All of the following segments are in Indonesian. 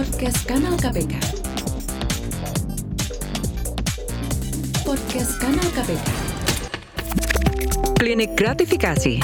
Podcast Kanal KPK. Podcast Kanal KPK. Klinik gratifikasi.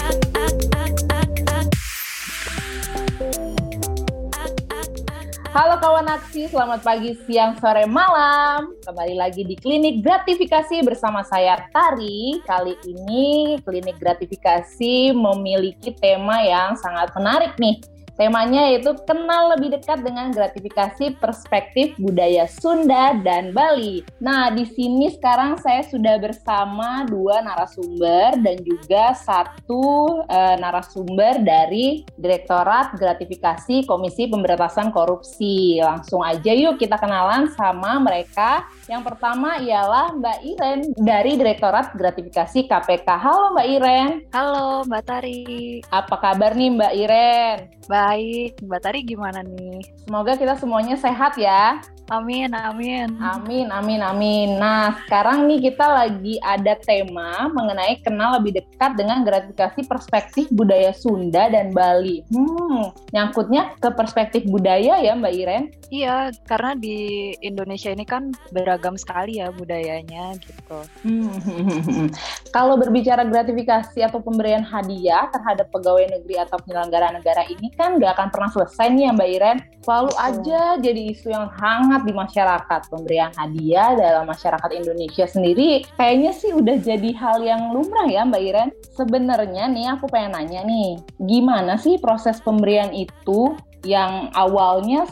Halo kawan aksi, selamat pagi, siang, sore, malam. Kembali lagi di Klinik Gratifikasi bersama saya Tari. Kali ini Klinik Gratifikasi memiliki tema yang sangat menarik nih. Temanya yaitu kenal lebih dekat dengan gratifikasi perspektif budaya Sunda dan Bali. Nah, di sini sekarang saya sudah bersama dua narasumber dan juga satu uh, narasumber dari Direktorat Gratifikasi Komisi Pemberantasan Korupsi. Langsung aja yuk kita kenalan sama mereka. Yang pertama ialah Mbak Iren dari Direktorat Gratifikasi KPK. Halo Mbak Iren. Halo Mbak Tari. Apa kabar nih Mbak Iren? Baik, Mbak Tari gimana nih? Semoga kita semuanya sehat ya. Amin, amin. Amin, amin, amin. Nah, sekarang nih kita lagi ada tema mengenai kenal lebih dekat dengan gratifikasi perspektif budaya Sunda dan Bali. Hmm, nyangkutnya ke perspektif budaya ya Mbak Iren? Iya, karena di Indonesia ini kan beragam sekali ya budayanya gitu. Hmm. Kalau berbicara gratifikasi atau pemberian hadiah terhadap pegawai negeri atau penyelenggara negara ini kan nggak akan pernah selesai nih ya Mbak Iren. Selalu aja jadi isu yang hangat di masyarakat. Pemberian hadiah dalam masyarakat Indonesia sendiri kayaknya sih udah jadi hal yang lumrah ya Mbak Iren. Sebenarnya nih aku pengen nanya nih, gimana sih proses pemberian itu yang awalnya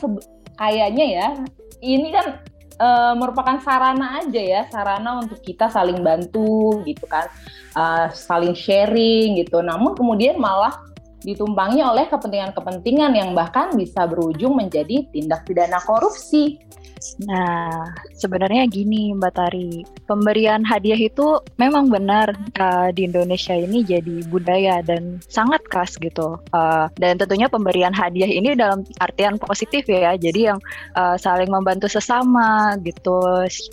kayaknya ya ini kan e, merupakan sarana aja ya, sarana untuk kita saling bantu gitu kan, e, saling sharing gitu. Namun kemudian malah ditumpangi oleh kepentingan-kepentingan yang bahkan bisa berujung menjadi tindak pidana korupsi. Nah, sebenarnya gini Mbak Tari, pemberian hadiah itu memang benar uh, di Indonesia ini jadi budaya dan sangat khas gitu. Uh, dan tentunya pemberian hadiah ini dalam artian positif ya, jadi yang uh, saling membantu sesama gitu,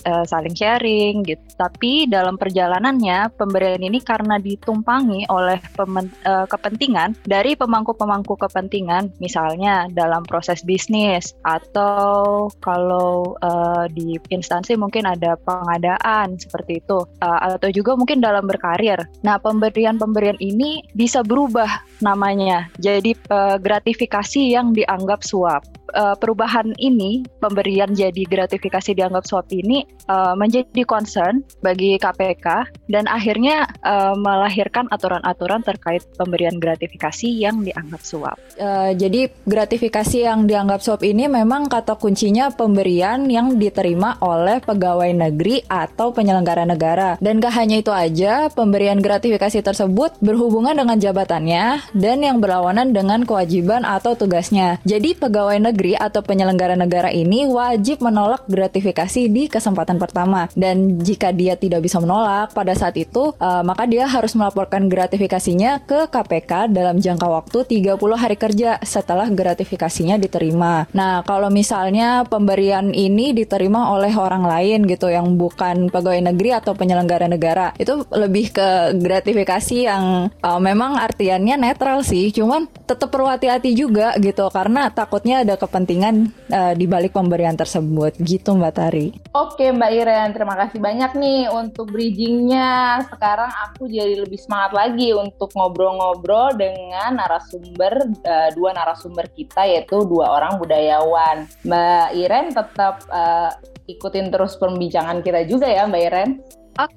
uh, saling sharing gitu. Tapi dalam perjalanannya pemberian ini karena ditumpangi oleh uh, kepentingan dari pemangku-pemangku kepentingan, misalnya dalam proses bisnis atau kalau uh, di instansi mungkin ada pengadaan seperti itu uh, atau juga mungkin dalam berkarir. Nah, pemberian-pemberian ini bisa berubah namanya jadi uh, gratifikasi yang dianggap suap uh, perubahan ini, pemberian jadi gratifikasi dianggap suap ini uh, menjadi concern bagi KPK dan akhirnya uh, melahirkan aturan-aturan terkait pemberian gratifikasi yang dianggap suap. Uh, jadi gratifikasi yang dianggap suap ini memang kata kuncinya pemberian yang diterima oleh pegawai negeri atau penyelenggara negara. Dan gak hanya itu aja, pemberian gratifikasi tersebut berhubungan dengan jabatannya dan yang berlawanan dengan kewajiban atau tugasnya. Jadi pegawai negeri negeri atau penyelenggara negara ini wajib menolak gratifikasi di kesempatan pertama. Dan jika dia tidak bisa menolak pada saat itu, uh, maka dia harus melaporkan gratifikasinya ke KPK dalam jangka waktu 30 hari kerja setelah gratifikasinya diterima. Nah, kalau misalnya pemberian ini diterima oleh orang lain gitu yang bukan pegawai negeri atau penyelenggara negara, itu lebih ke gratifikasi yang uh, memang artiannya netral sih, cuman tetap perlu hati-hati juga gitu karena takutnya ada kepentingan uh, di balik pemberian tersebut gitu Mbak Tari. Oke Mbak Iren, terima kasih banyak nih untuk bridgingnya. Sekarang aku jadi lebih semangat lagi untuk ngobrol-ngobrol dengan narasumber uh, dua narasumber kita yaitu dua orang budayawan. Mbak Iren tetap uh, ikutin terus perbincangan kita juga ya Mbak Iren. Oke.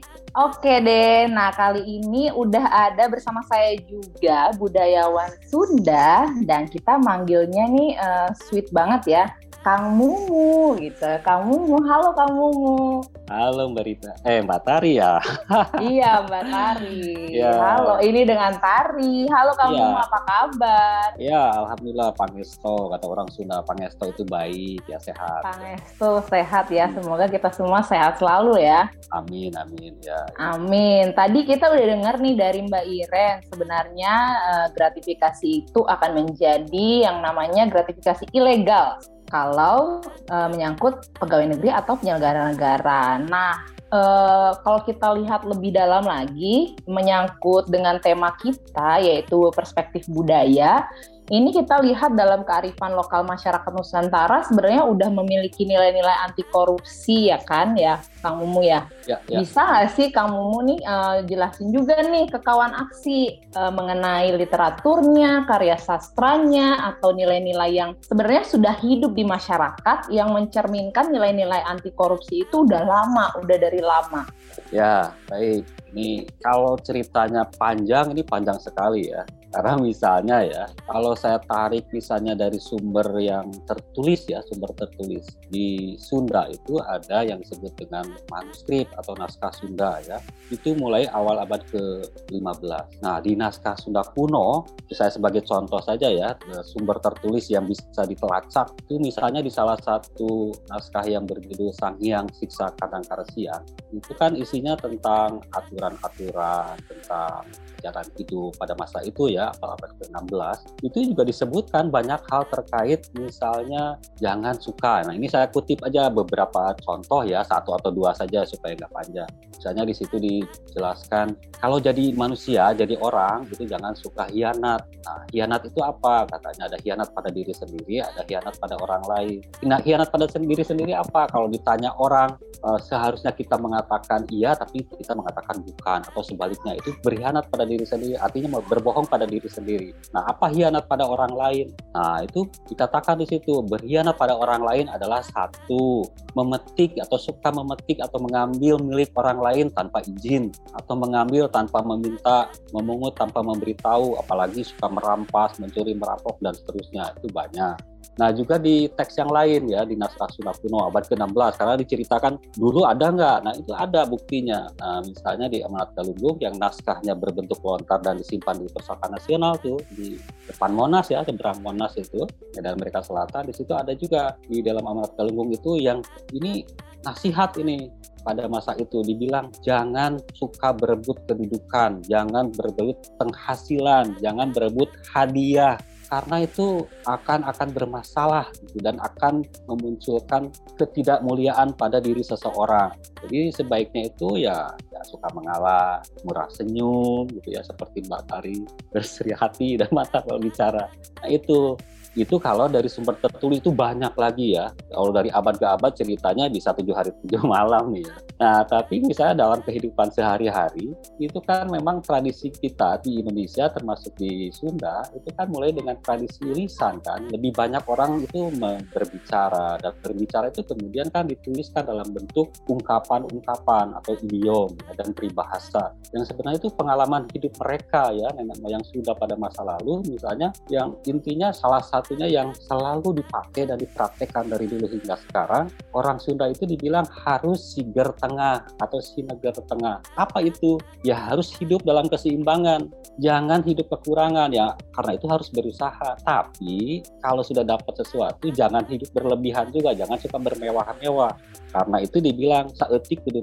Okay. Oke deh, nah kali ini udah ada bersama saya juga budayawan Sunda dan kita manggilnya nih uh, sweet banget ya. Kang Mumu gitu. Kang Mumu, halo Kang Mumu. Halo Mbak Rita. Eh Mbak Tari ya? iya Mbak Tari. Ya. Halo, ini dengan Tari. Halo Kang ya. Mumu, apa kabar? Ya, Alhamdulillah Pangesto. Kata orang Sunda, Pangesto itu baik, ya sehat. Pangesto sehat ya. Semoga kita semua sehat selalu ya. Amin, amin ya. Amin. Tadi kita udah dengar nih dari Mbak Iren. Sebenarnya uh, gratifikasi itu akan menjadi yang namanya gratifikasi ilegal kalau uh, menyangkut pegawai negeri atau penyelenggara negara. Nah, uh, kalau kita lihat lebih dalam lagi menyangkut dengan tema kita yaitu perspektif budaya, ini kita lihat dalam kearifan lokal masyarakat Nusantara sebenarnya udah memiliki nilai-nilai anti korupsi ya kan ya Kang Mumu ya. Ya, ya. Bisa nggak sih Kang Mumu nih uh, jelasin juga nih ke kawan aksi uh, mengenai literaturnya, karya sastranya atau nilai-nilai yang sebenarnya sudah hidup di masyarakat yang mencerminkan nilai-nilai anti korupsi itu udah lama, udah dari lama. Ya, baik. Ini kalau ceritanya panjang, ini panjang sekali ya. Karena misalnya ya, kalau saya tarik misalnya dari sumber yang tertulis ya, sumber tertulis di Sunda itu ada yang disebut dengan manuskrip atau naskah Sunda ya. Itu mulai awal abad ke-15. Nah, di naskah Sunda kuno, saya sebagai contoh saja ya, sumber tertulis yang bisa ditelacak itu misalnya di salah satu naskah yang berjudul Sang Hyang Siksa Kadang Karesian, itu kan isinya tentang aturan-aturan tentang jalan hidup pada masa itu ya, abad ke-16, itu juga disebutkan banyak hal terkait misalnya jangan suka. Nah ini saya kutip aja beberapa contoh ya, satu atau dua saja supaya nggak panjang. Misalnya di situ dijelaskan, kalau jadi manusia, jadi orang, itu jangan suka hianat. Nah hianat itu apa? Katanya ada hianat pada diri sendiri, ada hianat pada orang lain. Nah hianat pada sendiri sendiri apa? Kalau ditanya orang, uh, seharusnya kita mengatakan iya, tapi kita mengatakan bukan, atau sebaliknya itu berkhianat pada diri sendiri, artinya berbohong pada diri sendiri. Nah, apa hianat pada orang lain? Nah, itu dikatakan di situ berkhianat pada orang lain adalah satu, memetik atau suka memetik atau mengambil milik orang lain tanpa izin atau mengambil tanpa meminta, memungut tanpa memberitahu, apalagi suka merampas, mencuri, merampok dan seterusnya. Itu banyak. Nah juga di teks yang lain ya di naskah Sunda kuno abad ke-16 karena diceritakan dulu ada nggak? Nah itu ada buktinya. Nah misalnya di Amanat Galunggung yang naskahnya berbentuk lontar dan disimpan di Perpustakaan Nasional tuh di depan Monas ya seberang Monas itu dan mereka Selatan di situ ada juga di dalam Amanat Galunggung itu yang ini nasihat ini pada masa itu dibilang jangan suka berebut kedudukan, jangan berebut penghasilan, jangan berebut hadiah, karena itu akan akan bermasalah gitu, dan akan memunculkan ketidakmuliaan pada diri seseorang. Jadi sebaiknya itu ya, ya suka mengalah, murah senyum gitu ya seperti Mbak Tari berseri hati dan mata kalau bicara. Nah itu itu kalau dari sumber tertulis itu banyak lagi ya. Kalau dari abad ke abad ceritanya bisa tujuh hari tujuh malam nih ya. Nah, tapi misalnya dalam kehidupan sehari-hari, itu kan memang tradisi kita di Indonesia termasuk di Sunda, itu kan mulai dengan tradisi lisan kan. Lebih banyak orang itu berbicara, dan berbicara itu kemudian kan dituliskan dalam bentuk ungkapan-ungkapan atau idiom ya, dan peribahasa. Yang sebenarnya itu pengalaman hidup mereka ya, nenek moyang Sunda pada masa lalu misalnya, yang intinya salah satunya yang selalu dipakai dan dipraktekkan dari dulu hingga sekarang, orang Sunda itu dibilang harus siger tengah atau sinegar tengah. Apa itu? Ya harus hidup dalam keseimbangan. Jangan hidup kekurangan ya, karena itu harus berusaha. Tapi kalau sudah dapat sesuatu, jangan hidup berlebihan juga, jangan suka bermewah-mewah. Karena itu dibilang saetik kudu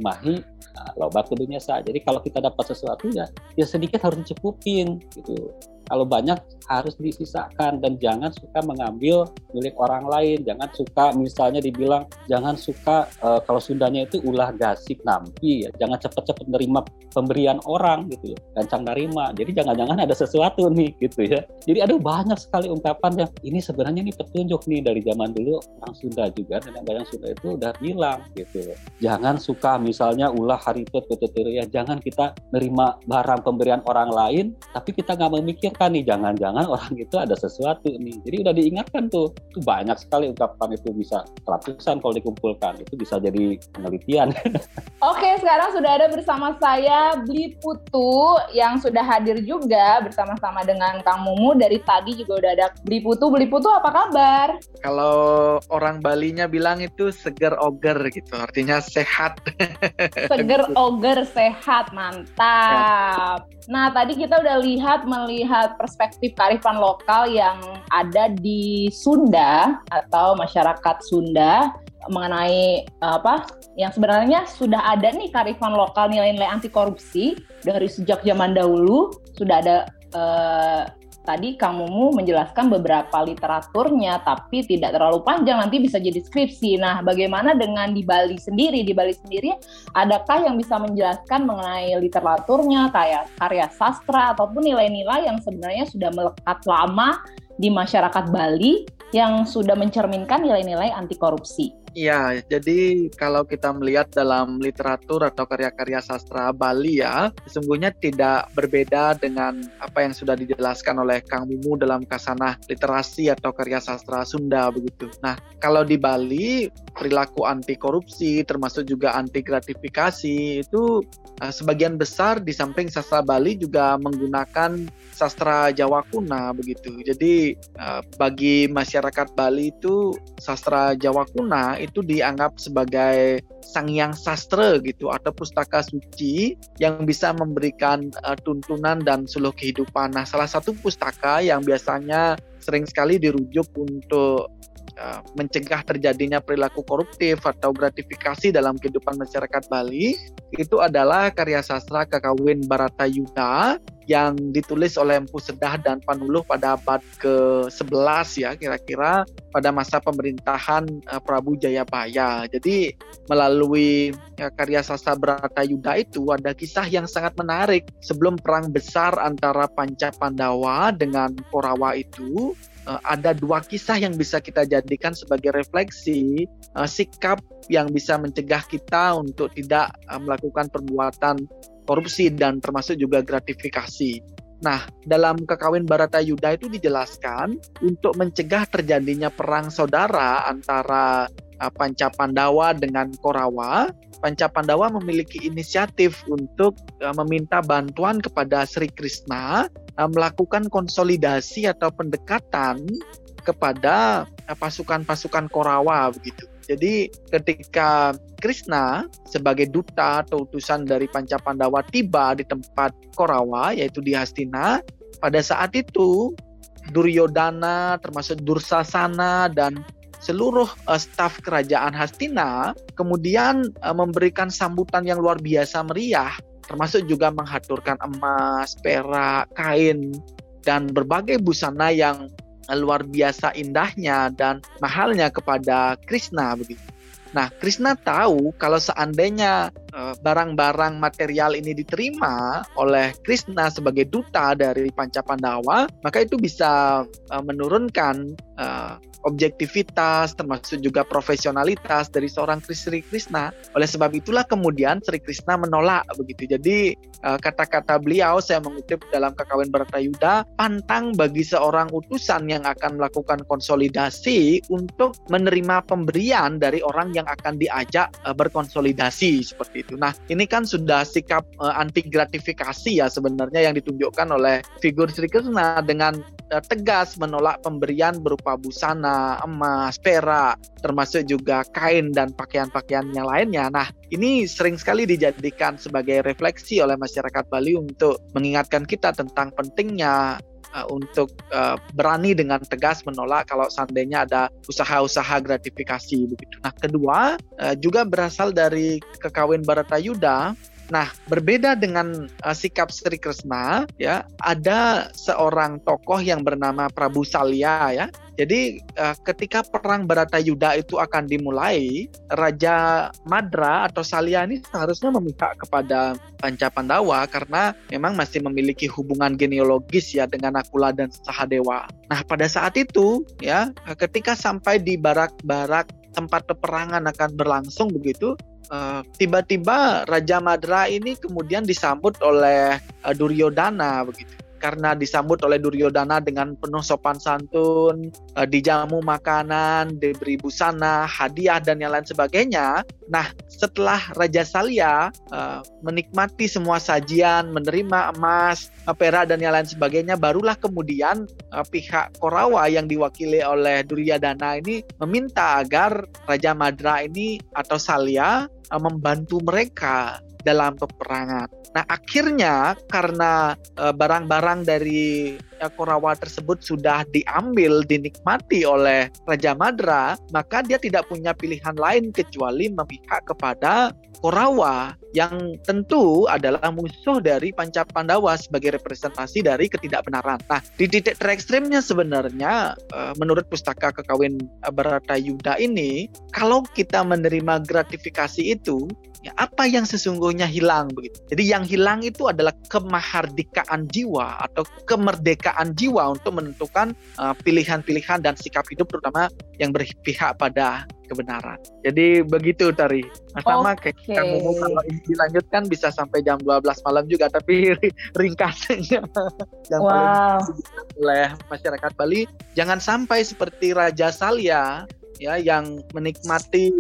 nah, loba kudunya sah. Jadi kalau kita dapat sesuatu ya, ya sedikit harus dicukupin gitu. Kalau banyak harus disisakan. Dan jangan suka mengambil milik orang lain. Jangan suka misalnya dibilang jangan suka uh, kalau Sundanya itu ulah gasik nampi ya. Jangan cepet-cepet nerima pemberian orang gitu ya. Gancang nerima. Jadi jangan-jangan ada sesuatu nih gitu ya. Jadi ada banyak sekali ungkapan yang ini sebenarnya ini petunjuk nih dari zaman dulu. Orang Sunda juga dan yang Sunda itu udah bilang gitu. Jangan suka misalnya ulah haripet ya jangan kita nerima barang pemberian orang lain tapi kita nggak memikirkan kan nih jangan-jangan orang itu ada sesuatu nih. Jadi udah diingatkan tuh. Itu banyak sekali ungkapan itu bisa ratusan kalau dikumpulkan. Itu bisa jadi penelitian. Oke, sekarang sudah ada bersama saya Bli Putu yang sudah hadir juga bersama-sama dengan Kang Mumu. Dari tadi juga udah ada Bli Putu. Bli Putu apa kabar? Kalau orang Balinya bilang itu seger oger gitu. Artinya sehat. Seger oger sehat. Mantap. Nah, tadi kita udah lihat melihat perspektif kearifan lokal yang ada di Sunda atau masyarakat Sunda mengenai apa yang sebenarnya sudah ada nih kearifan lokal nilai-nilai anti korupsi dari sejak zaman dahulu sudah ada eh, tadi Kang Mumu menjelaskan beberapa literaturnya, tapi tidak terlalu panjang, nanti bisa jadi skripsi. Nah, bagaimana dengan di Bali sendiri? Di Bali sendiri, adakah yang bisa menjelaskan mengenai literaturnya, kayak karya sastra, ataupun nilai-nilai yang sebenarnya sudah melekat lama di masyarakat Bali yang sudah mencerminkan nilai-nilai anti korupsi. Iya, jadi kalau kita melihat dalam literatur atau karya-karya sastra Bali ya, sesungguhnya tidak berbeda dengan apa yang sudah dijelaskan oleh Kang Mimu dalam kasanah literasi atau karya sastra Sunda begitu. Nah, kalau di Bali perilaku anti korupsi termasuk juga anti gratifikasi itu sebagian besar di samping sastra Bali juga menggunakan sastra Jawa kuna begitu. Jadi uh, bagi masyarakat Bali itu sastra Jawa kuna itu dianggap sebagai sang yang sastra gitu atau pustaka suci yang bisa memberikan uh, tuntunan dan seluruh kehidupan. Nah, salah satu pustaka yang biasanya sering sekali dirujuk untuk uh, mencegah terjadinya perilaku koruptif atau gratifikasi dalam kehidupan masyarakat Bali itu adalah karya sastra Kakawin Baratayuda yang ditulis oleh Empu Sedah dan Panuluh pada abad ke-11 ya kira-kira pada masa pemerintahan uh, Prabu Jayabaya. Jadi melalui ya, karya sastra Baratayuda itu ada kisah yang sangat menarik sebelum perang besar antara Panca Pandawa dengan Korawa itu uh, ada dua kisah yang bisa kita jadikan sebagai refleksi uh, sikap yang bisa mencegah kita untuk tidak uh, melakukan perbuatan korupsi dan termasuk juga gratifikasi. Nah, dalam kekawin Baratayuda itu dijelaskan untuk mencegah terjadinya perang saudara antara uh, Panca Pandawa dengan Korawa, Panca Pandawa memiliki inisiatif untuk uh, meminta bantuan kepada Sri Krishna uh, melakukan konsolidasi atau pendekatan kepada pasukan-pasukan Korawa begitu. Jadi ketika Krishna sebagai duta atau utusan dari Panca Pandawa tiba di tempat Korawa yaitu di Hastina, pada saat itu Duryodhana termasuk Dursasana dan seluruh uh, staf kerajaan Hastina kemudian uh, memberikan sambutan yang luar biasa meriah termasuk juga menghaturkan emas, perak, kain dan berbagai busana yang luar biasa indahnya dan mahalnya kepada Krishna begitu. Nah, Krishna tahu kalau seandainya eh, barang-barang material ini diterima oleh Krishna sebagai duta dari Panca Pandawa, maka itu bisa menurunkan objektivitas termasuk juga profesionalitas dari seorang Sri Krishna. Oleh sebab itulah kemudian Sri Krishna menolak begitu. Jadi kata-kata beliau saya mengutip dalam Kakawin Baratayuda, pantang bagi seorang utusan yang akan melakukan konsolidasi untuk menerima pemberian dari orang yang akan diajak berkonsolidasi seperti itu. Nah, ini kan sudah sikap anti gratifikasi ya sebenarnya yang ditunjukkan oleh figur Sri Krishna dengan tegas menolak pemberian berupa busana, emas, perak, termasuk juga kain dan pakaian-pakaian yang lainnya. Nah, ini sering sekali dijadikan sebagai refleksi oleh masyarakat Bali untuk mengingatkan kita tentang pentingnya uh, untuk uh, berani dengan tegas menolak kalau seandainya ada usaha-usaha gratifikasi begitu. Nah, kedua juga berasal dari kekawin Baratayuda Nah, berbeda dengan uh, sikap Sri Krishna, ya, ada seorang tokoh yang bernama Prabu Salya, ya. Jadi uh, ketika perang Baratayuda itu akan dimulai, Raja Madra atau Salya ini seharusnya memihak kepada Panca Pandawa karena memang masih memiliki hubungan genealogis ya dengan Nakula dan Sahadewa. Nah, pada saat itu, ya, ketika sampai di barak-barak tempat peperangan akan berlangsung begitu, Eh, tiba-tiba Raja Madra ini kemudian disambut oleh uh, Duryodhana begitu. Karena disambut oleh Duryodhana dengan penuh sopan santun, uh, dijamu makanan, diberi busana, hadiah dan yang lain sebagainya. Nah, setelah Raja Salya uh, menikmati semua sajian, menerima emas, perak dan yang lain sebagainya, barulah kemudian uh, pihak Korawa yang diwakili oleh Duryodhana ini meminta agar Raja Madra ini atau Salya membantu mereka dalam peperangan. Nah, akhirnya karena uh, barang-barang dari Korawa tersebut sudah diambil, dinikmati oleh Raja Madra, maka dia tidak punya pilihan lain kecuali memihak kepada Korawa yang tentu adalah musuh dari Panca Pandawa sebagai representasi dari ketidakbenaran. Nah, di titik terekstrimnya sebenarnya uh, menurut pustaka kekawin Baratayuda ini, kalau kita menerima gratifikasi itu, ya apa yang sesungguhnya hilang begitu. Jadi yang hilang itu adalah kemahardikaan jiwa atau kemerdekaan kemerdekaan jiwa untuk menentukan uh, pilihan-pilihan dan sikap hidup terutama yang berpihak pada kebenaran. Jadi begitu Tari. Mas sama kayak kamu kalau ini dilanjutkan bisa sampai jam 12 malam juga tapi ringkasnya yang wow. oleh masyarakat Bali jangan sampai seperti Raja Salya ya yang menikmati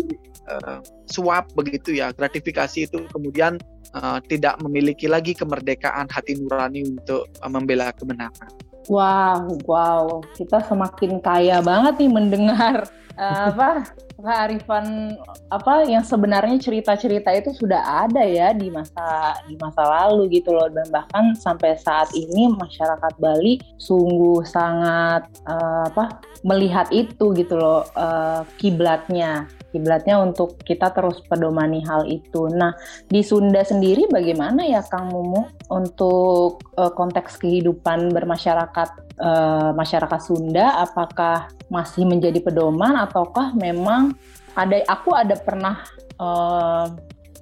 uh, suap begitu ya gratifikasi itu kemudian uh, tidak memiliki lagi kemerdekaan hati nurani untuk uh, membela kebenaran. Wow, wow, kita semakin kaya banget nih mendengar uh, apa kearifan apa yang sebenarnya cerita-cerita itu sudah ada ya di masa di masa lalu gitu loh. Dan bahkan sampai saat ini masyarakat Bali sungguh sangat uh, apa melihat itu gitu loh uh, kiblatnya kiblatnya untuk kita terus pedomani hal itu. Nah, di Sunda sendiri bagaimana ya Kang Mumu untuk uh, konteks kehidupan bermasyarakat uh, masyarakat Sunda apakah masih menjadi pedoman ataukah memang ada aku ada pernah uh,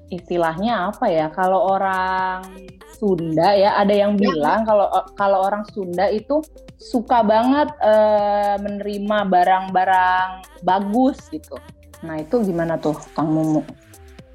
istilahnya apa ya kalau orang Sunda ya ada yang ya. bilang kalau kalau orang Sunda itu suka banget uh, menerima barang-barang bagus gitu Nah itu gimana tuh Kang Mumu?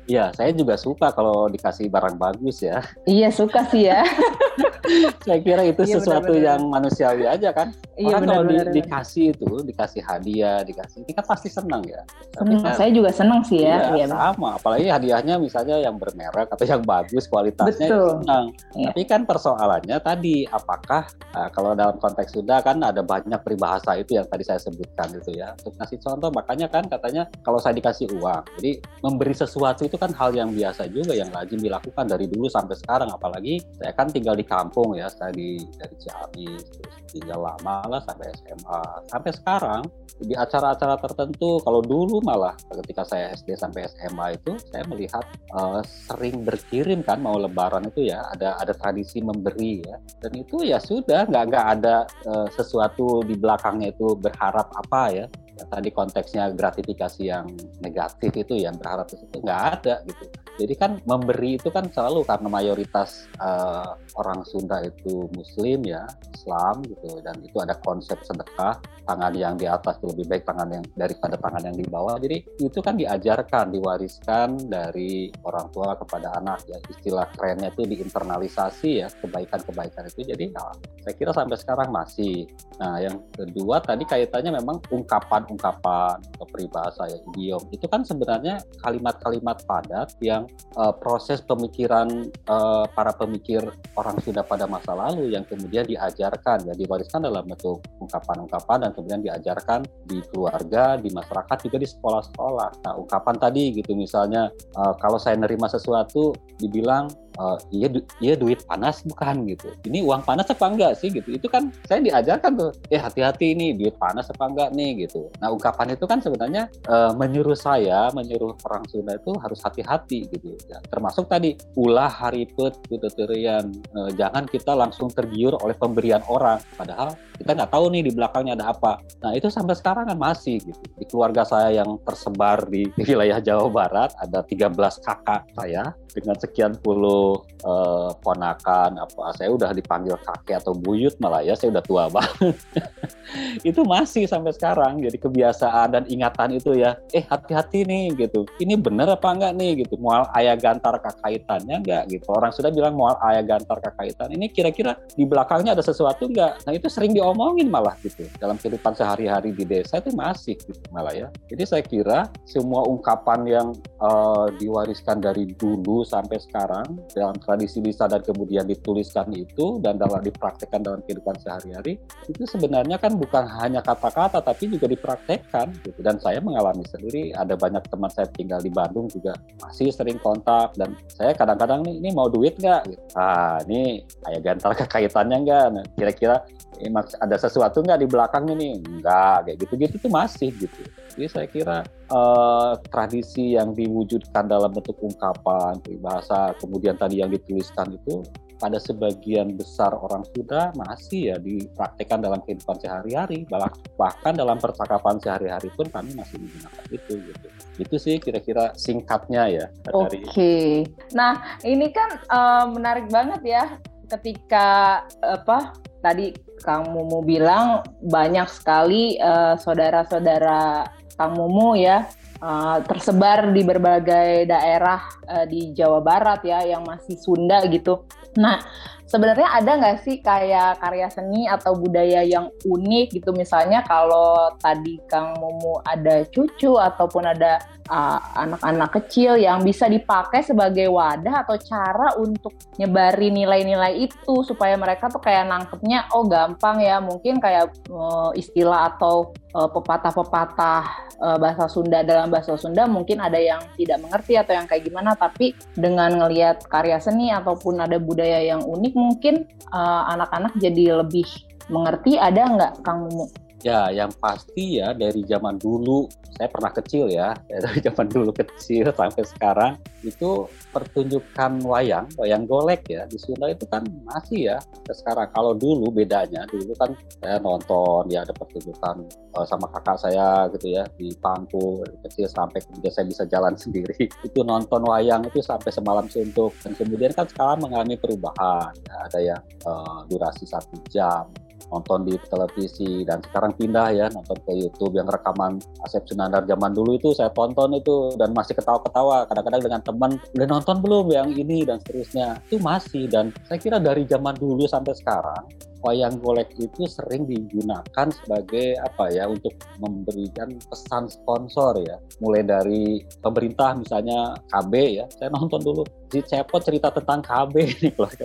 Iya, saya juga suka kalau dikasih barang bagus ya. Iya, suka sih ya. saya kira itu iya, sesuatu benar, benar. yang manusiawi aja kan. Iya, Orang benar, kalau benar, di, dikasih itu, dikasih hadiah, dikasih, kita pasti senang ya. Senang, kan, saya juga senang sih ya. Iya, iya, sama, apalagi hadiahnya misalnya yang bermerek atau yang bagus kualitasnya Betul. senang. Iya. Tapi kan persoalannya tadi, apakah uh, kalau dalam konteks sudah kan ada banyak peribahasa itu yang tadi saya sebutkan itu ya. Untuk kasih contoh, makanya kan katanya kalau saya dikasih uang, jadi memberi sesuatu itu itu kan hal yang biasa juga yang lazim dilakukan dari dulu sampai sekarang. Apalagi saya kan tinggal di kampung ya saya di dari Ciamis terus tinggal lama lah sampai SMA sampai sekarang di acara-acara tertentu kalau dulu malah ketika saya SD sampai SMA itu saya melihat uh, sering berkirim kan mau lebaran itu ya ada ada tradisi memberi ya. Dan itu ya sudah nggak nggak ada uh, sesuatu di belakangnya itu berharap apa ya ya, tadi konteksnya gratifikasi yang negatif itu yang berharap itu nggak ada gitu. Jadi kan memberi itu kan selalu karena mayoritas uh, orang Sunda itu Muslim ya, Islam gitu, dan itu ada konsep sedekah tangan yang di atas itu lebih baik tangan yang daripada tangan yang di bawah. Jadi itu kan diajarkan, diwariskan dari orang tua kepada anak ya. Istilah kerennya itu diinternalisasi ya kebaikan-kebaikan itu. Jadi nah, saya kira sampai sekarang masih. Nah yang kedua tadi kaitannya memang ungkapan-ungkapan atau peribahasa ya idiom itu kan sebenarnya kalimat-kalimat padat yang uh, proses pemikiran uh, para pemikir orang Sunda pada masa lalu yang kemudian diajarkan ya diwariskan dalam bentuk ungkapan-ungkapan dan kemudian diajarkan di keluarga, di masyarakat juga di sekolah-sekolah. Nah, ungkapan tadi gitu misalnya uh, kalau saya nerima sesuatu dibilang uh, iya du iya duit panas bukan gitu. Ini uang panas apa enggak sih gitu? Itu kan saya diajarkan tuh eh hati-hati ini duit panas apa enggak nih? gitu. Nah ungkapan itu kan sebenarnya uh, menyuruh saya menyuruh orang Sunda itu harus hati-hati gitu ya. termasuk tadi ulah haripet kuteterian uh, jangan kita langsung tergiur oleh pemberian orang. Padahal kita nggak tahu nih di belakangnya ada apa. Nah itu sampai sekarang kan masih gitu. Di keluarga saya yang tersebar di wilayah Jawa Barat ada 13 kakak saya dengan sekian puluh uh, ponakan apa saya udah dipanggil kakek atau buyut malah ya saya udah tua banget. Itu masih sampai sekarang jadi kebiasaan dan ingatan itu ya eh hati-hati nih gitu. Ini bener apa enggak nih? Gitu. Mual ayah gantar kakaitannya enggak? Gitu. Orang sudah bilang mual ayah gantar kakaitan ini kira-kira di belakangnya ada sesuatu enggak? Nah itu sering diomongin malah gitu. Dalam kehidupan sehari-hari di desa itu masih gitu malah ya. Jadi saya kira semua ungkapan yang uh, diwariskan dari dulu sampai sekarang dalam tradisi lisan dan kemudian dituliskan itu dan dalam dipraktekkan dalam kehidupan sehari-hari itu sebenarnya kan bukan hanya kata-kata tapi juga dipraktekkan gitu. Dan saya mengalami sendiri ada banyak teman saya tinggal di Bandung juga masih sering kontak dan saya kadang-kadang nih ini mau duit nggak? Gitu. ah ini kayak gantar kekaitannya nggak? Nah, kira-kira ada sesuatu nggak di belakangnya nih nggak kayak gitu-gitu tuh masih gitu jadi saya kira uh, tradisi yang diwujudkan dalam bentuk ungkapan bahasa kemudian tadi yang dituliskan itu pada sebagian besar orang sudah masih ya dipraktekkan dalam kehidupan sehari-hari bahkan dalam percakapan sehari-hari pun kami masih menggunakan itu gitu itu sih kira-kira singkatnya ya Oke, okay. nah ini kan uh, menarik banget ya ketika apa tadi Kang Mumu bilang banyak sekali uh, saudara-saudara Kang Mumu ya uh, tersebar di berbagai daerah uh, di Jawa Barat ya yang masih Sunda gitu. Nah, sebenarnya ada nggak sih kayak karya seni atau budaya yang unik gitu misalnya kalau tadi Kang Mumu ada cucu ataupun ada uh, anak-anak uh, kecil yang bisa dipakai sebagai wadah atau cara untuk nyebari nilai-nilai itu supaya mereka tuh kayak nangkepnya oh gampang ya mungkin kayak uh, istilah atau pepatah-pepatah uh, bahasa Sunda dalam bahasa Sunda mungkin ada yang tidak mengerti atau yang kayak gimana tapi dengan ngelihat karya seni ataupun ada budaya yang unik mungkin eh, anak-anak uh, jadi lebih mengerti ada nggak Kang Mumu? Ya, yang pasti ya dari zaman dulu, saya pernah kecil ya, dari zaman dulu kecil sampai sekarang, itu pertunjukan wayang, wayang golek ya, di Sunda itu kan masih ya, sekarang. Kalau dulu bedanya, dulu kan saya nonton, ya ada pertunjukan uh, sama kakak saya gitu ya, di pangku kecil sampai kemudian saya bisa jalan sendiri. Itu nonton wayang itu sampai semalam suntuk. Dan kemudian kan sekarang mengalami perubahan, ya, ada yang uh, durasi satu jam, nonton di televisi dan sekarang pindah ya nonton ke YouTube yang rekaman Asep Sunandar zaman dulu itu saya tonton itu dan masih ketawa-ketawa. Kadang-kadang dengan teman udah nonton belum yang ini? dan seterusnya. Itu masih dan saya kira dari zaman dulu sampai sekarang wayang golek itu sering digunakan sebagai apa ya untuk memberikan pesan sponsor ya. Mulai dari pemerintah misalnya KB ya. Saya nonton dulu si Cepot cerita tentang KB ini keluarga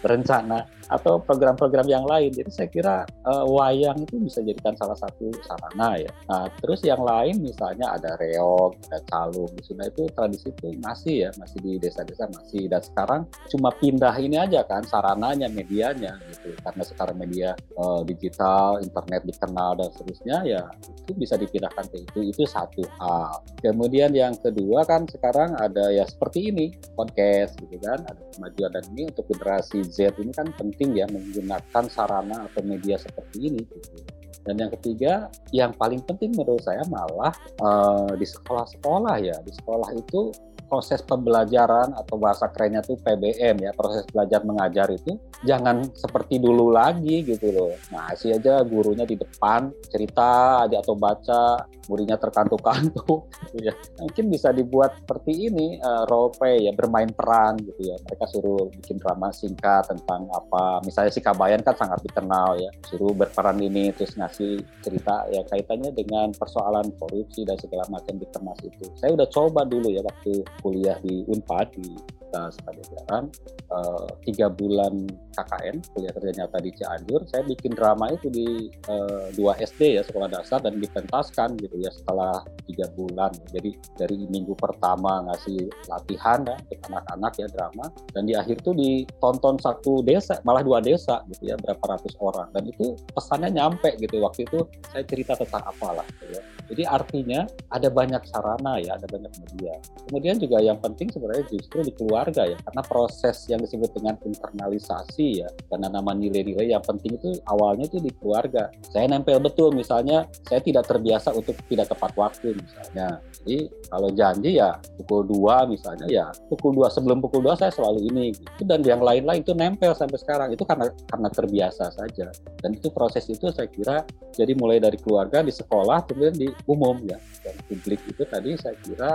berencana atau program-program yang lain. Jadi saya kira uh, wayang itu bisa jadikan salah satu sarana ya. Nah terus yang lain misalnya ada reog ada calung di sana itu tradisi itu masih ya masih di desa-desa masih. Dan sekarang cuma pindah ini aja kan sarananya medianya gitu. Karena sekarang media uh, digital, internet dikenal dan seterusnya ya itu bisa dipindahkan ke itu itu satu hal. Kemudian yang kedua kan sekarang ada ya seperti ini podcast gitu kan ada kemajuan dan ini untuk generasi Z ini kan penting ya menggunakan sarana atau media seperti ini gitu. Dan yang ketiga, yang paling penting menurut saya malah uh, di sekolah-sekolah ya. Di sekolah itu proses pembelajaran atau bahasa kerennya tuh PBM ya proses belajar mengajar itu jangan seperti dulu lagi gitu loh. Nah sih aja gurunya di depan cerita aja atau baca muridnya terkantuk-kantuk gitu ya. Mungkin bisa dibuat seperti ini uh, role play ya bermain peran gitu ya. Mereka suruh bikin drama singkat tentang apa misalnya si Kabayan kan sangat dikenal ya suruh berperan ini terus ngasih cerita ya kaitannya dengan persoalan korupsi dan segala macam di kemas itu. Saya udah coba dulu ya waktu kuliah di Unpad di Universitas Pajajaran uh, tiga bulan KKN kuliah kerja nyata di Cianjur. Saya bikin drama itu di uh, dua SD ya sekolah dasar dan dipentaskan gitu ya setelah tiga bulan. Jadi dari minggu pertama ngasih latihan ya untuk anak-anak ya drama. Dan di akhir tuh ditonton satu desa malah dua desa gitu ya berapa ratus orang. Dan itu pesannya nyampe gitu. Waktu itu saya cerita tentang apalah gitu ya. Jadi artinya ada banyak sarana ya ada banyak media. Kemudian juga yang penting sebenarnya justru di keluarga ya karena proses yang disebut dengan internalisasi ya karena nama nilai-nilai yang penting itu awalnya itu di keluarga. Saya nempel betul misalnya saya tidak terbiasa untuk tidak tepat waktu misalnya. Jadi kalau janji ya pukul 2 misalnya ya pukul 2 sebelum pukul 2 saya selalu ini gitu. dan yang lain-lain itu nempel sampai sekarang. Itu karena karena terbiasa saja. Dan itu proses itu saya kira jadi mulai dari keluarga di sekolah kemudian di umum ya. Dan publik itu tadi saya kira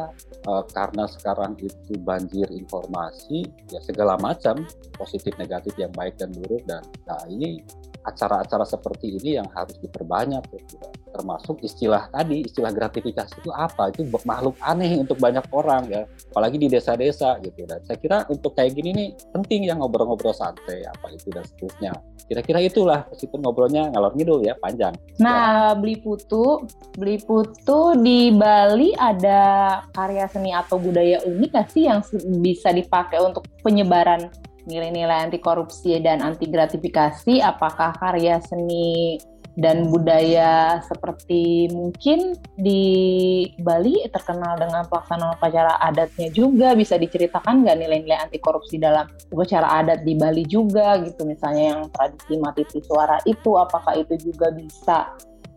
uh, karena sekarang itu banjir informasi ya segala macam positif negatif yang baik dan buruk. Dan nah ini acara-acara seperti ini yang harus diperbanyak ya, termasuk istilah tadi istilah gratifikasi itu apa? Itu makhluk aneh untuk banyak orang ya. Apalagi di desa-desa gitu. Dan saya kira untuk kayak gini nih penting ya ngobrol-ngobrol santai apa itu dan seterusnya. Kira-kira itulah meskipun ngobrolnya ngalor ngidul ya panjang. Nah ya. beli putu beli putu di Bali ada karya seni atau budaya unik nggak sih yang bisa dipakai untuk penyebaran nilai-nilai anti korupsi dan anti gratifikasi? Apakah karya seni dan budaya seperti mungkin di Bali terkenal dengan pelaksanaan upacara adatnya juga bisa diceritakan nggak nilai-nilai anti korupsi dalam upacara adat di Bali juga gitu misalnya yang tradisi mati suara itu apakah itu juga bisa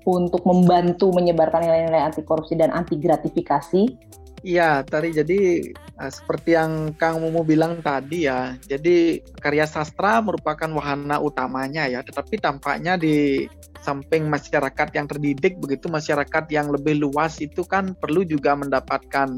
untuk membantu menyebarkan nilai-nilai anti korupsi dan anti gratifikasi Iya, tadi jadi uh, seperti yang Kang Mumu bilang tadi ya. Jadi karya sastra merupakan wahana utamanya ya, tetapi tampaknya di samping masyarakat yang terdidik begitu masyarakat yang lebih luas itu kan perlu juga mendapatkan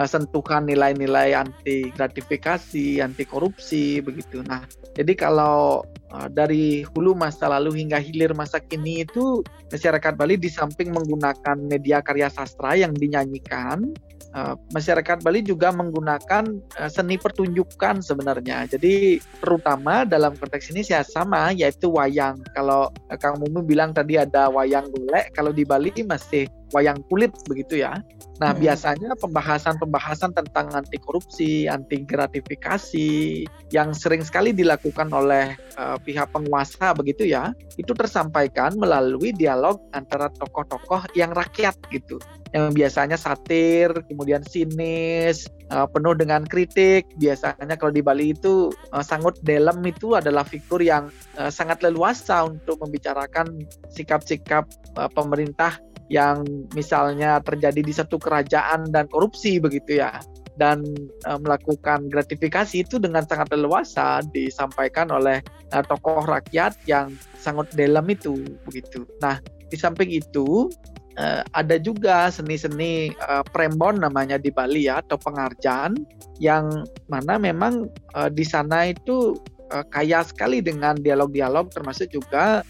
uh, sentuhan nilai-nilai anti gratifikasi, anti korupsi begitu. Nah, jadi kalau uh, dari hulu masa lalu hingga hilir masa kini itu masyarakat Bali di samping menggunakan media karya sastra yang dinyanyikan Uh, masyarakat Bali juga menggunakan uh, seni pertunjukan sebenarnya. Jadi terutama dalam konteks ini saya sama yaitu wayang. Kalau uh, Kang Mumu bilang tadi ada wayang golek, kalau di Bali masih wayang kulit begitu ya. Nah, hmm. biasanya pembahasan-pembahasan tentang anti korupsi, anti gratifikasi yang sering sekali dilakukan oleh uh, pihak penguasa begitu ya, itu tersampaikan melalui dialog antara tokoh-tokoh yang rakyat gitu yang biasanya satir, kemudian sinis, uh, penuh dengan kritik. Biasanya kalau di Bali itu uh, sangut dalam itu adalah figur yang uh, sangat leluasa untuk membicarakan sikap-sikap uh, pemerintah yang misalnya terjadi di satu kerajaan dan korupsi begitu ya dan uh, melakukan gratifikasi itu dengan sangat leluasa disampaikan oleh uh, tokoh rakyat yang sangat dalam itu begitu. Nah, di samping itu uh, ada juga seni-seni uh, prembon namanya di Bali ya atau pengarjan yang mana memang uh, di sana itu uh, kaya sekali dengan dialog-dialog termasuk juga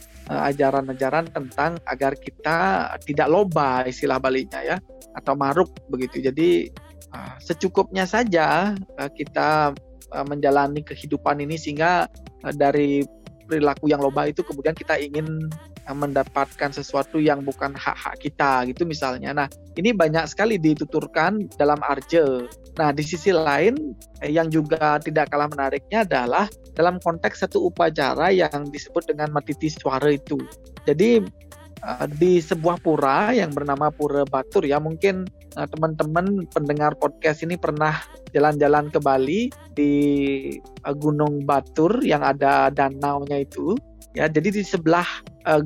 ajaran-ajaran uh, tentang agar kita tidak loba istilah Balinya ya atau maruk begitu. Jadi uh, secukupnya saja uh, kita menjalani kehidupan ini sehingga dari perilaku yang loba itu kemudian kita ingin mendapatkan sesuatu yang bukan hak-hak kita gitu misalnya. Nah, ini banyak sekali dituturkan dalam arje. Nah, di sisi lain eh, yang juga tidak kalah menariknya adalah dalam konteks satu upacara yang disebut dengan matiti suara itu. Jadi eh, di sebuah pura yang bernama Pura Batur ya mungkin eh, teman-teman pendengar podcast ini pernah jalan-jalan ke Bali di Gunung Batur yang ada danaunya itu Ya, jadi di sebelah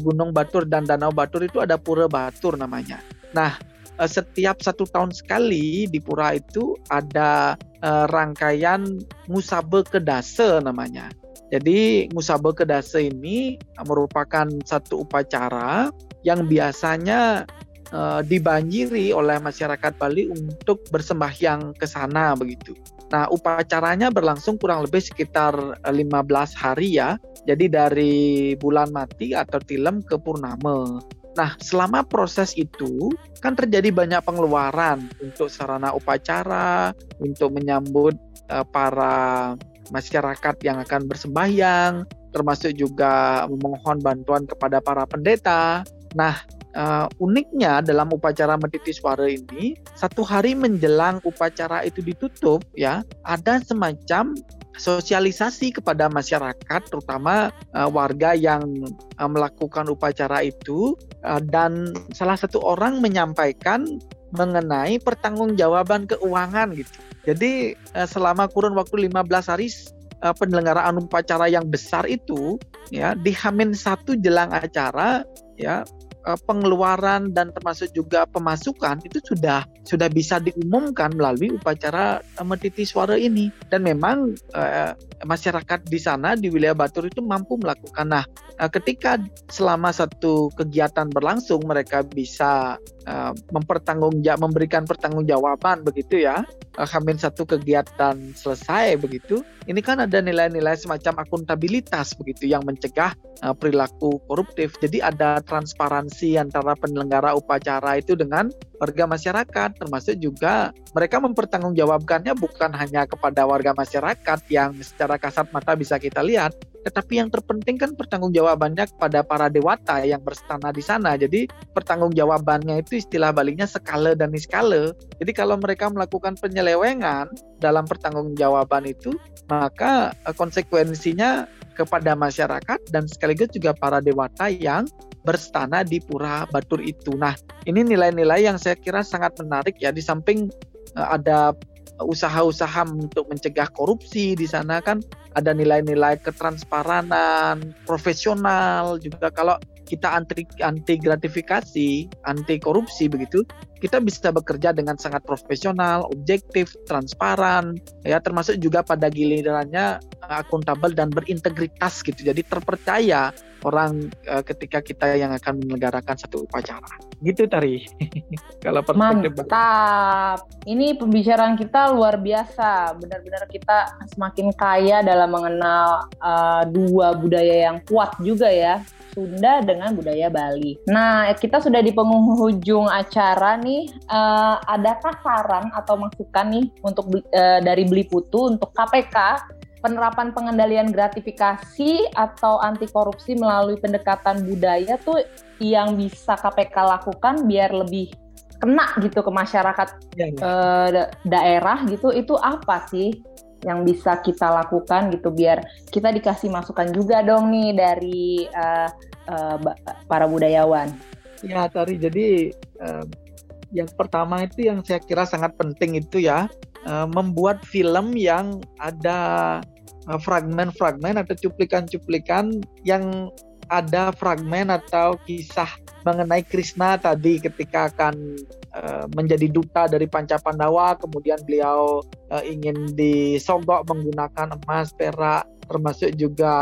Gunung Batur dan Danau Batur itu ada Pura Batur namanya. Nah, uh, setiap satu tahun sekali di pura itu ada uh, rangkaian Musabe Kedase namanya. Jadi Musabe Kedase ini merupakan satu upacara yang biasanya uh, dibanjiri oleh masyarakat Bali untuk bersembahyang ke sana begitu. Nah, upacaranya berlangsung kurang lebih sekitar 15 hari ya. Jadi dari bulan mati atau tilem ke purnama. Nah, selama proses itu kan terjadi banyak pengeluaran untuk sarana upacara, untuk menyambut uh, para masyarakat yang akan bersembahyang, termasuk juga memohon bantuan kepada para pendeta. Nah, uh, uniknya dalam upacara Mediti Suara ini, satu hari menjelang upacara itu ditutup, ya, ada semacam sosialisasi kepada masyarakat, terutama uh, warga yang uh, melakukan upacara itu, uh, dan salah satu orang menyampaikan mengenai pertanggungjawaban keuangan gitu. Jadi uh, selama kurun waktu 15 hari uh, penyelenggaraan upacara yang besar itu ya di Hamin satu jelang acara ya pengeluaran dan termasuk juga pemasukan itu sudah sudah bisa diumumkan melalui upacara uh, Mediti Suara ini dan memang uh, masyarakat di sana di wilayah Batur itu mampu melakukan. Nah, uh, ketika selama satu kegiatan berlangsung mereka bisa uh, mempertanggungjawab memberikan pertanggungjawaban begitu ya. Uh, Hamin satu kegiatan selesai begitu. Ini kan ada nilai-nilai semacam akuntabilitas begitu yang mencegah uh, perilaku koruptif. Jadi ada transparansi antara penyelenggara upacara itu dengan warga masyarakat, termasuk juga mereka mempertanggungjawabkannya bukan hanya kepada warga masyarakat yang secara kasat mata bisa kita lihat, tetapi yang terpenting kan pertanggungjawabannya kepada para dewata yang berstana di sana. Jadi pertanggungjawabannya itu istilah baliknya skala dan niskala. Jadi kalau mereka melakukan penyelewengan dalam pertanggungjawaban itu, maka eh, konsekuensinya kepada masyarakat dan sekaligus juga para dewata yang berstana di Pura Batur itu. Nah, ini nilai-nilai yang saya kira sangat menarik ya di samping uh, ada usaha-usaha untuk mencegah korupsi di sana kan. Ada nilai-nilai ketransparanan, profesional juga. Kalau kita anti anti gratifikasi, anti korupsi begitu, kita bisa bekerja dengan sangat profesional, objektif, transparan, ya. Termasuk juga pada gilirannya akuntabel dan berintegritas gitu. Jadi terpercaya orang uh, ketika kita yang akan menyelenggarakan satu upacara. Gitu Tari. Kalau Mantap. Ini pembicaraan kita luar biasa. Benar-benar kita semakin kaya dalam mengenal uh, dua budaya yang kuat juga ya. Sunda dengan budaya Bali. Nah, kita sudah di penghujung acara nih. Uh, adakah saran atau masukan nih untuk uh, dari Beli Putu untuk KPK penerapan pengendalian gratifikasi atau anti korupsi melalui pendekatan budaya tuh yang bisa KPK lakukan biar lebih kena gitu ke masyarakat ya, ya. Daerah gitu itu apa sih yang bisa kita lakukan gitu biar kita dikasih masukan juga dong nih dari uh, uh, para budayawan. Ya Tari jadi uh, yang pertama itu yang saya kira sangat penting itu ya uh, membuat film yang ada fragmen-fragmen atau cuplikan-cuplikan yang ada fragmen atau kisah mengenai Krishna tadi ketika akan uh, menjadi duta dari Panca Pandawa kemudian beliau uh, ingin disogok menggunakan emas perak termasuk juga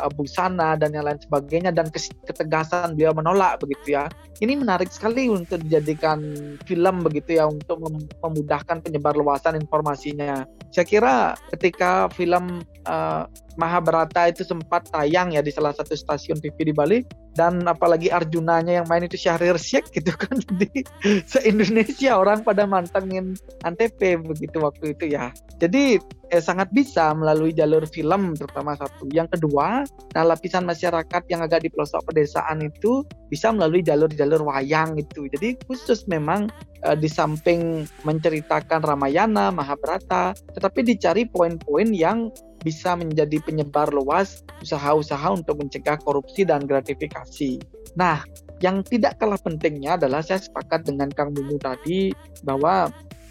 uh, busana dan yang lain sebagainya dan ketegasan beliau menolak begitu ya. Ini menarik sekali untuk dijadikan film begitu ya untuk memudahkan penyebar luasan informasinya. Saya kira ketika film uh, Mahabharata itu sempat tayang ya di salah satu stasiun TV di Bali dan apalagi Arjunanya yang main itu Syahrir Syekh gitu kan di se-Indonesia orang pada mantengin Antv begitu waktu itu ya. Jadi eh, sangat bisa melalui jalur film terutama satu. Yang kedua, nah lapisan masyarakat yang agak di pelosok pedesaan itu bisa melalui jalur-jalur wayang itu. Jadi khusus memang eh, di samping menceritakan Ramayana, Mahabharata, tetapi dicari poin-poin yang bisa menjadi penyebar luas usaha-usaha untuk mencegah korupsi dan gratifikasi. Nah, yang tidak kalah pentingnya adalah saya sepakat dengan Kang Mumu tadi bahwa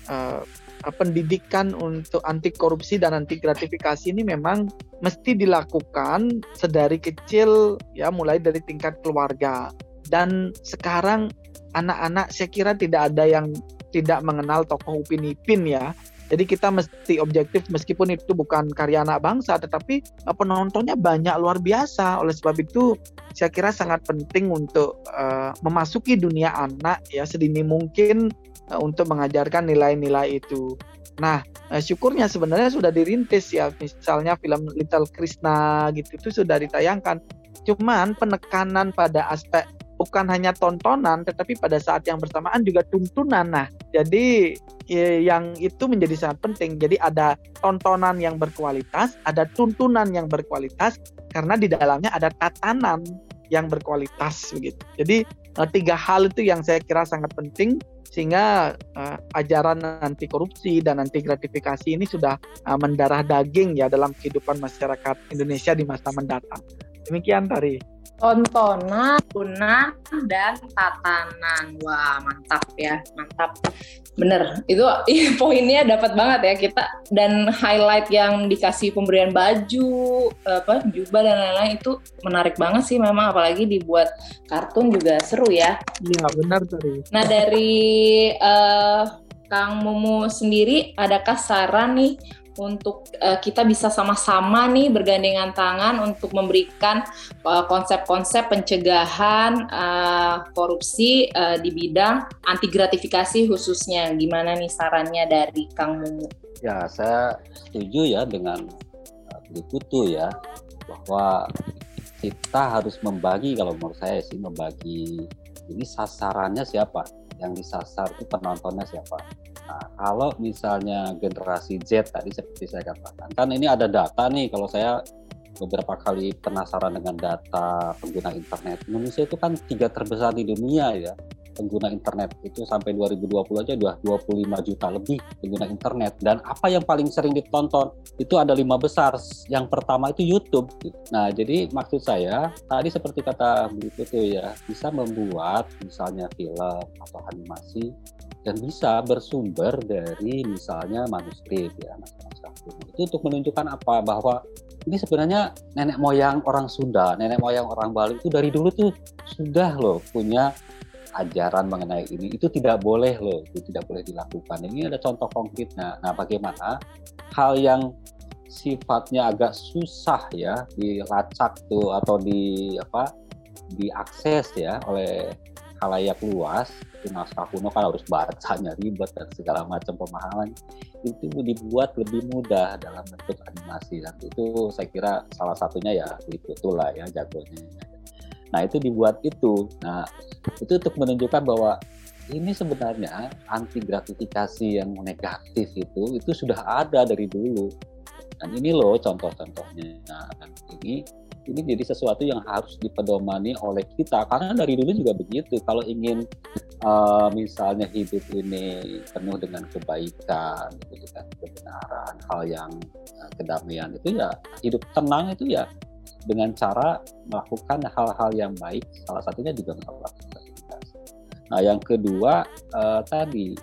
uh, pendidikan untuk anti korupsi dan anti gratifikasi ini memang mesti dilakukan sedari kecil ya mulai dari tingkat keluarga. Dan sekarang anak-anak saya kira tidak ada yang tidak mengenal tokoh Upin Ipin ya. Jadi kita mesti objektif meskipun itu bukan karya anak bangsa, tetapi uh, penontonnya banyak luar biasa. Oleh sebab itu, saya kira sangat penting untuk uh, memasuki dunia anak ya sedini mungkin uh, untuk mengajarkan nilai-nilai itu. Nah, syukurnya sebenarnya sudah dirintis ya, misalnya film Little Krishna gitu itu sudah ditayangkan. Cuman penekanan pada aspek bukan hanya tontonan tetapi pada saat yang bersamaan juga tuntunan. Nah, jadi yang itu menjadi sangat penting. Jadi ada tontonan yang berkualitas, ada tuntunan yang berkualitas karena di dalamnya ada tatanan yang berkualitas begitu. Jadi eh, tiga hal itu yang saya kira sangat penting sehingga uh, ajaran anti korupsi dan anti gratifikasi ini sudah uh, mendarah daging ya dalam kehidupan masyarakat Indonesia di masa mendatang. Demikian Tari tontonan, tunan, dan tatanan. Wah, mantap ya, mantap. Bener, itu poinnya dapat banget ya kita. Dan highlight yang dikasih pemberian baju, apa jubah dan lain-lain itu menarik banget sih memang. Apalagi dibuat kartun juga seru ya. Iya, benar tadi. Nah, dari uh, Kang Mumu sendiri, adakah saran nih untuk uh, kita bisa sama-sama nih bergandengan tangan untuk memberikan eh, konsep-konsep uh, pencegahan uh, korupsi uh, di bidang anti gratifikasi khususnya. Gimana nih sarannya dari Kang Mumu? Ya, saya setuju ya dengan uh, ya bahwa kita harus membagi kalau menurut saya sih membagi ini sasarannya siapa yang disasar itu penontonnya siapa Nah, kalau misalnya generasi Z tadi seperti saya katakan, kan ini ada data nih kalau saya beberapa kali penasaran dengan data pengguna internet. Indonesia itu kan tiga terbesar di dunia ya pengguna internet. Itu sampai 2020 aja udah 25 juta lebih pengguna internet. Dan apa yang paling sering ditonton? Itu ada lima besar. Yang pertama itu YouTube. Nah jadi maksud saya tadi seperti kata Bu ya bisa membuat misalnya film atau animasi dan bisa bersumber dari misalnya manuskrip ya kuno. Itu untuk menunjukkan apa bahwa ini sebenarnya nenek moyang orang Sunda, nenek moyang orang Bali itu dari dulu tuh sudah loh punya ajaran mengenai ini. Itu tidak boleh loh, itu tidak boleh dilakukan. Ini ada contoh konkretnya. Nah, bagaimana hal yang sifatnya agak susah ya dilacak tuh atau di apa diakses ya oleh halayak luas itu naskah kuno kan harus bacanya ribet dan segala macam pemahaman. Itu dibuat lebih mudah dalam bentuk animasi dan itu saya kira salah satunya ya itu lah ya jagonya. Nah itu dibuat itu. Nah itu untuk menunjukkan bahwa ini sebenarnya anti gratifikasi yang negatif itu itu sudah ada dari dulu. Dan ini loh contoh-contohnya. Nah, ini ini jadi sesuatu yang harus dipedomani oleh kita. Karena dari dulu juga begitu. Kalau ingin uh, misalnya hidup ini penuh dengan kebaikan gitu kebenaran hal yang uh, kedamaian itu ya hidup tenang itu ya dengan cara melakukan hal-hal yang baik salah satunya juga melakukan aktivitas. Nah yang kedua uh, tadi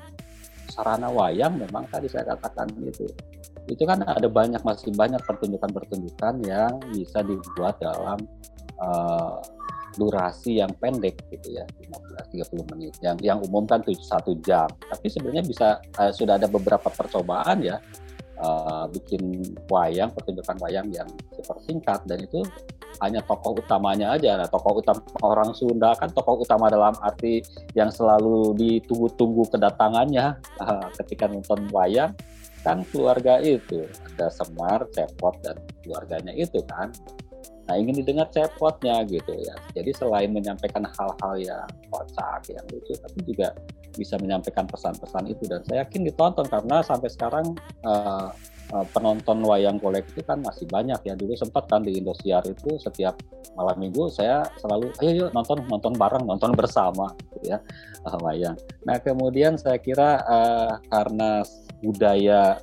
sarana wayang memang tadi saya katakan itu itu kan ada banyak masih banyak pertunjukan-pertunjukan yang bisa dibuat dalam uh, durasi yang pendek gitu ya 15-30 menit. Yang yang umum kan satu jam. Tapi sebenarnya bisa uh, sudah ada beberapa percobaan ya uh, bikin wayang pertunjukan wayang yang super singkat dan itu hanya tokoh utamanya aja. Nah tokoh utama orang Sunda kan tokoh utama dalam arti yang selalu ditunggu-tunggu kedatangannya uh, ketika nonton wayang kan keluarga itu ada Semar, Cepot dan keluarganya itu kan. Nah ingin didengar cepotnya gitu ya. Jadi selain menyampaikan hal-hal yang kocak, yang lucu, tapi juga bisa menyampaikan pesan-pesan itu dan saya yakin ditonton karena sampai sekarang uh, penonton wayang golek itu kan masih banyak ya dulu sempat kan di Indosiar itu setiap malam minggu saya selalu ayo yuk nonton nonton bareng nonton bersama gitu ya uh, wayang. Nah kemudian saya kira uh, karena budaya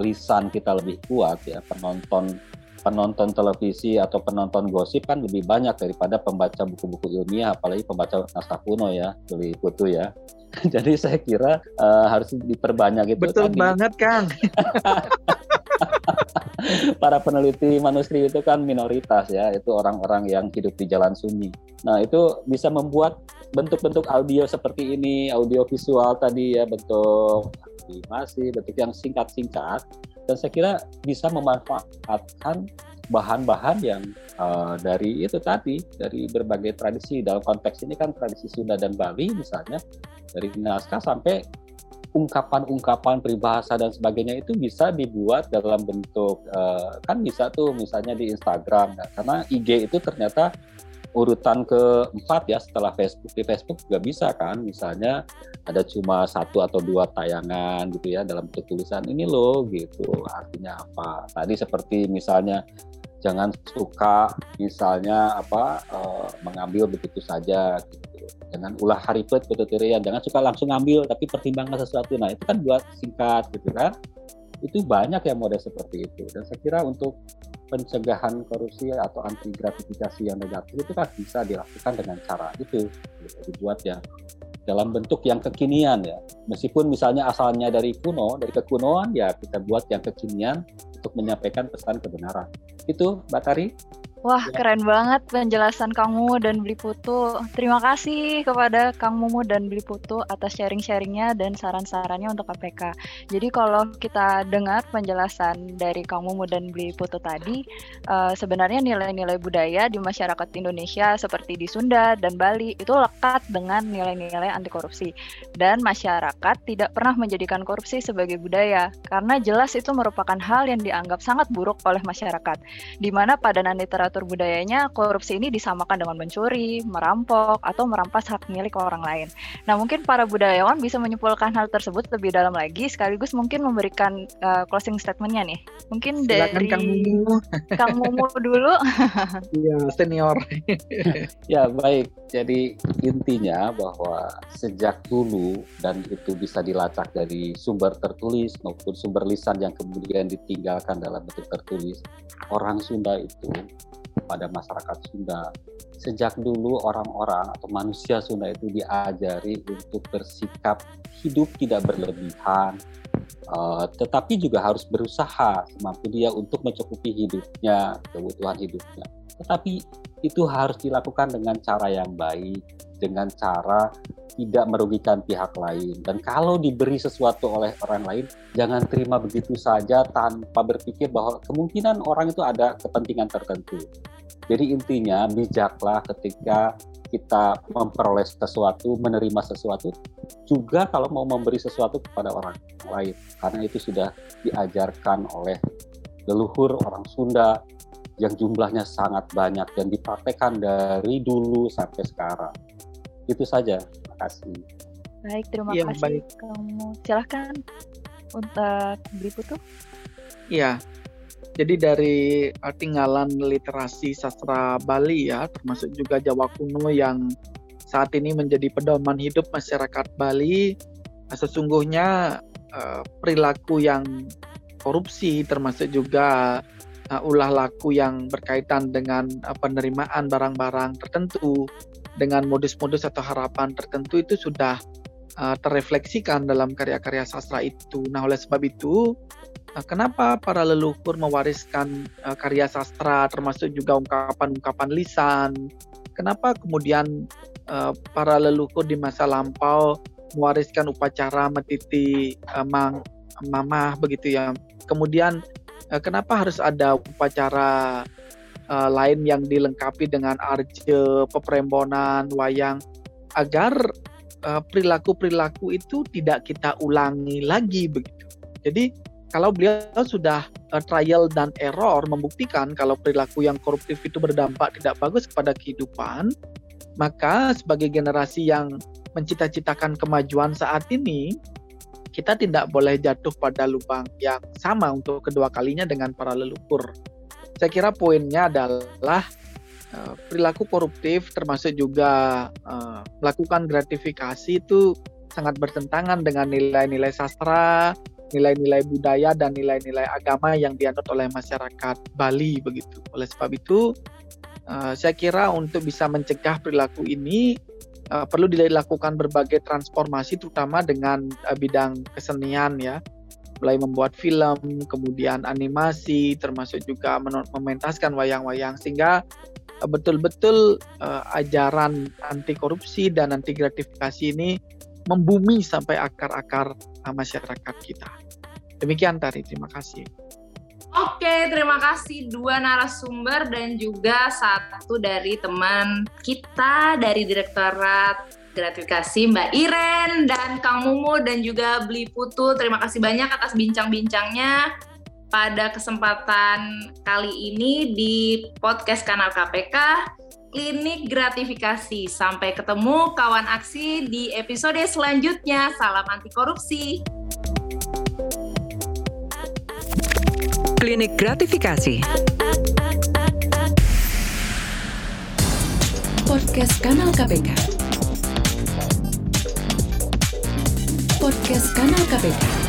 lisan kita lebih kuat ya penonton penonton televisi atau penonton gosip kan lebih banyak daripada pembaca buku-buku ilmiah apalagi pembaca naskah kuno ya beli Putu ya jadi saya kira uh, harus diperbanyak itu betul tadi. banget Kang para peneliti manuskrip itu kan minoritas ya, itu orang-orang yang hidup di jalan sunyi. Nah, itu bisa membuat bentuk-bentuk audio seperti ini, audio visual tadi ya, bentuk animasi, bentuk yang singkat-singkat dan saya kira bisa memanfaatkan bahan-bahan yang uh, dari itu tadi dari berbagai tradisi. Dalam konteks ini kan tradisi Sunda dan Bali misalnya dari naskah sampai ungkapan-ungkapan peribahasa dan sebagainya itu bisa dibuat dalam bentuk uh, kan bisa tuh misalnya di Instagram nah, karena IG itu ternyata urutan keempat ya setelah Facebook di Facebook juga bisa kan. Misalnya ada cuma satu atau dua tayangan gitu ya dalam tulisan ini loh gitu. Artinya apa? Tadi seperti misalnya jangan suka misalnya apa uh, mengambil begitu saja gitu. Jangan ulah haripet ya. Jangan suka langsung ngambil tapi pertimbangkan sesuatu. Nah itu kan buat singkat gitu kan itu banyak yang model seperti itu. Dan saya kira untuk pencegahan korupsi atau anti gratifikasi yang negatif itu kan bisa dilakukan dengan cara itu gitu, dibuat yang dalam bentuk yang kekinian ya. Meskipun misalnya asalnya dari kuno dari kekunoan ya kita buat yang kekinian untuk menyampaikan pesan kebenaran. Itu Batari Wah, ya. keren banget penjelasan Kang Mumu dan Beli Putu. Terima kasih kepada Kang Mumu dan Beli Putu atas sharing-sharingnya dan saran-sarannya untuk KPK. Jadi kalau kita dengar penjelasan dari Kang Mumu dan Beli Putu tadi, uh, sebenarnya nilai-nilai budaya di masyarakat Indonesia seperti di Sunda dan Bali itu lekat dengan nilai-nilai anti korupsi. Dan masyarakat tidak pernah menjadikan korupsi sebagai budaya, karena jelas itu merupakan hal yang dianggap sangat buruk oleh masyarakat, di mana padanan literatur literatur budayanya korupsi ini disamakan dengan mencuri, merampok, atau merampas hak milik orang lain. Nah, mungkin para budayawan bisa menyimpulkan hal tersebut lebih dalam lagi, sekaligus mungkin memberikan uh, closing statementnya nih. Mungkin Silakan dari Kang Mumu, Kang Mumu dulu. Iya, senior. ya, baik. Jadi intinya bahwa sejak dulu dan itu bisa dilacak dari sumber tertulis maupun sumber lisan yang kemudian ditinggalkan dalam bentuk tertulis, orang Sunda itu pada masyarakat Sunda. Sejak dulu orang-orang atau manusia Sunda itu diajari untuk bersikap hidup tidak berlebihan, uh, tetapi juga harus berusaha semampu dia untuk mencukupi hidupnya, kebutuhan hidupnya. Tetapi itu harus dilakukan dengan cara yang baik, dengan cara tidak merugikan pihak lain. Dan kalau diberi sesuatu oleh orang lain, jangan terima begitu saja tanpa berpikir bahwa kemungkinan orang itu ada kepentingan tertentu. Jadi intinya bijaklah ketika kita memperoleh sesuatu, menerima sesuatu, juga kalau mau memberi sesuatu kepada orang lain. Karena itu sudah diajarkan oleh leluhur orang Sunda yang jumlahnya sangat banyak dan dipraktekkan dari dulu sampai sekarang. Itu saja. Terima kasih. Baik, terima ya, kasih baik. kamu. Silahkan untuk putu. Iya. Jadi dari uh, tinggalan literasi sastra Bali ya, termasuk juga Jawa kuno yang saat ini menjadi pedoman hidup masyarakat Bali, uh, sesungguhnya uh, perilaku yang korupsi termasuk juga ulah laku yang berkaitan dengan penerimaan barang-barang tertentu dengan modus-modus atau harapan tertentu itu sudah terrefleksikan dalam karya-karya sastra itu. Nah, oleh sebab itu, kenapa para leluhur mewariskan uh, karya sastra termasuk juga ungkapan-ungkapan lisan? Kenapa kemudian uh, para leluhur di masa lampau mewariskan upacara metiti uh, mang mamah begitu ya. Kemudian uh, kenapa harus ada upacara uh, lain yang dilengkapi dengan arje, peprembonan, wayang agar uh, perilaku-perilaku itu tidak kita ulangi lagi begitu. Jadi kalau beliau sudah uh, trial dan error membuktikan kalau perilaku yang koruptif itu berdampak tidak bagus kepada kehidupan, maka sebagai generasi yang mencita-citakan kemajuan saat ini, kita tidak boleh jatuh pada lubang yang sama untuk kedua kalinya dengan para leluhur. Saya kira poinnya adalah uh, perilaku koruptif termasuk juga uh, melakukan gratifikasi itu sangat bertentangan dengan nilai-nilai sastra, nilai-nilai budaya dan nilai-nilai agama yang dianut oleh masyarakat Bali begitu. Oleh sebab itu uh, saya kira untuk bisa mencegah perilaku ini uh, perlu dilakukan berbagai transformasi terutama dengan uh, bidang kesenian ya mulai membuat film, kemudian animasi, termasuk juga mementaskan wayang-wayang sehingga eh, betul-betul ajaran anti korupsi dan anti gratifikasi ini membumi sampai akar-akar masyarakat kita. Demikian Tari, terima kasih. Oke, terima kasih dua narasumber dan juga satu dari teman kita dari Direktorat gratifikasi Mbak Iren dan Kang Mumu dan juga Beli Putu. Terima kasih banyak atas bincang-bincangnya pada kesempatan kali ini di podcast kanal KPK Klinik Gratifikasi. Sampai ketemu kawan aksi di episode selanjutnya. Salam anti korupsi. Klinik Gratifikasi. Podcast Kanal KPK. podcast Kanal KPK.